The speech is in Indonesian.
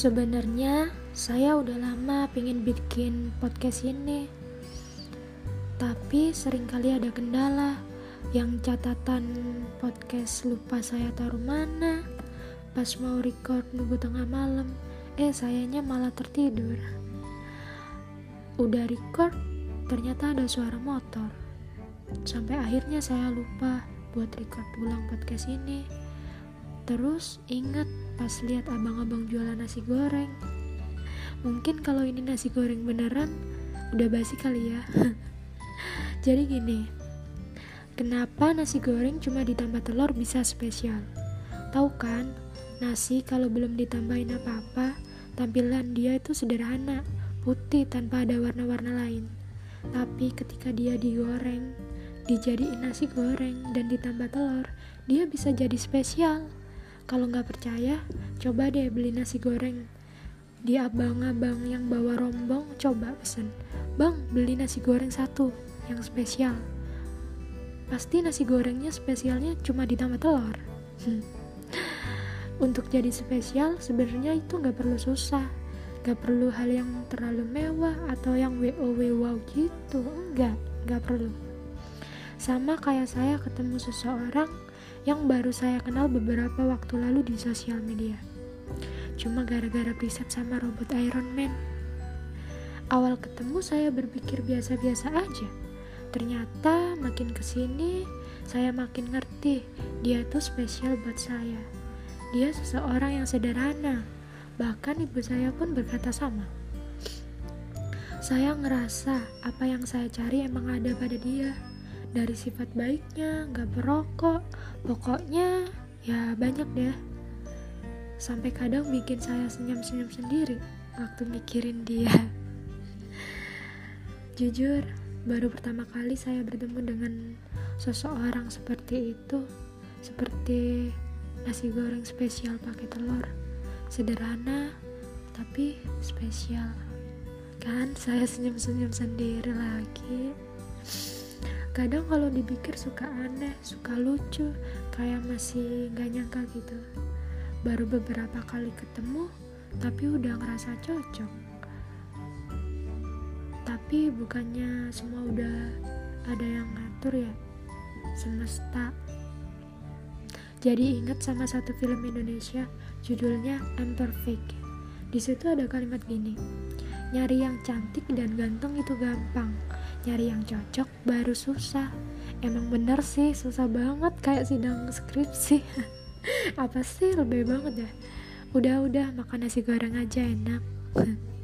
Sebenarnya saya udah lama pengen bikin podcast ini. Tapi sering kali ada kendala Yang catatan podcast lupa saya taruh mana Pas mau record nunggu tengah malam Eh sayanya malah tertidur. Udah record ternyata ada suara motor. Sampai akhirnya saya lupa buat record ulang podcast ini Terus ingat pas lihat abang-abang jualan nasi goreng. Mungkin kalau ini nasi goreng beneran udah basi kali ya. Jadi gini, kenapa nasi goreng cuma ditambah telur bisa spesial? Tahu kan, nasi kalau belum ditambahin apa-apa, tampilan dia itu sederhana, putih tanpa ada warna-warna lain. Tapi ketika dia digoreng, dijadiin nasi goreng dan ditambah telur, dia bisa jadi spesial. Kalau nggak percaya, coba deh beli nasi goreng. Di abang-abang yang bawa rombong, coba pesen. Bang, beli nasi goreng satu, yang spesial. Pasti nasi gorengnya spesialnya cuma ditambah telur. Untuk jadi spesial, sebenarnya itu nggak perlu susah. Gak perlu hal yang terlalu mewah atau yang wow wow gitu. Enggak, nggak perlu. Sama kayak saya ketemu seseorang yang baru saya kenal beberapa waktu lalu di sosial media. Cuma gara-gara preset sama robot Iron Man. Awal ketemu saya berpikir biasa-biasa aja. Ternyata makin ke sini saya makin ngerti dia tuh spesial buat saya. Dia seseorang yang sederhana. Bahkan ibu saya pun berkata sama. Saya ngerasa apa yang saya cari emang ada pada dia dari sifat baiknya nggak perokok pokoknya ya banyak deh. Sampai kadang bikin saya senyum-senyum sendiri waktu mikirin dia. Jujur baru pertama kali saya bertemu dengan seseorang seperti itu. Seperti nasi goreng spesial pakai telur. Sederhana tapi spesial. Kan saya senyum-senyum sendiri lagi kadang kalau dipikir suka aneh suka lucu kayak masih gak nyangka gitu. Baru beberapa kali ketemu tapi udah ngerasa cocok. Tapi bukannya semua udah ada yang ngatur ya semesta. Jadi ingat sama satu film Indonesia judulnya I'm Perfect. Di situ ada kalimat gini nyari yang cantik dan ganteng itu gampang nyari yang cocok baru susah. Emang bener sih susah banget kayak sidang skripsi. Apa sih lebih banget ya? Udah udah makan nasi goreng aja enak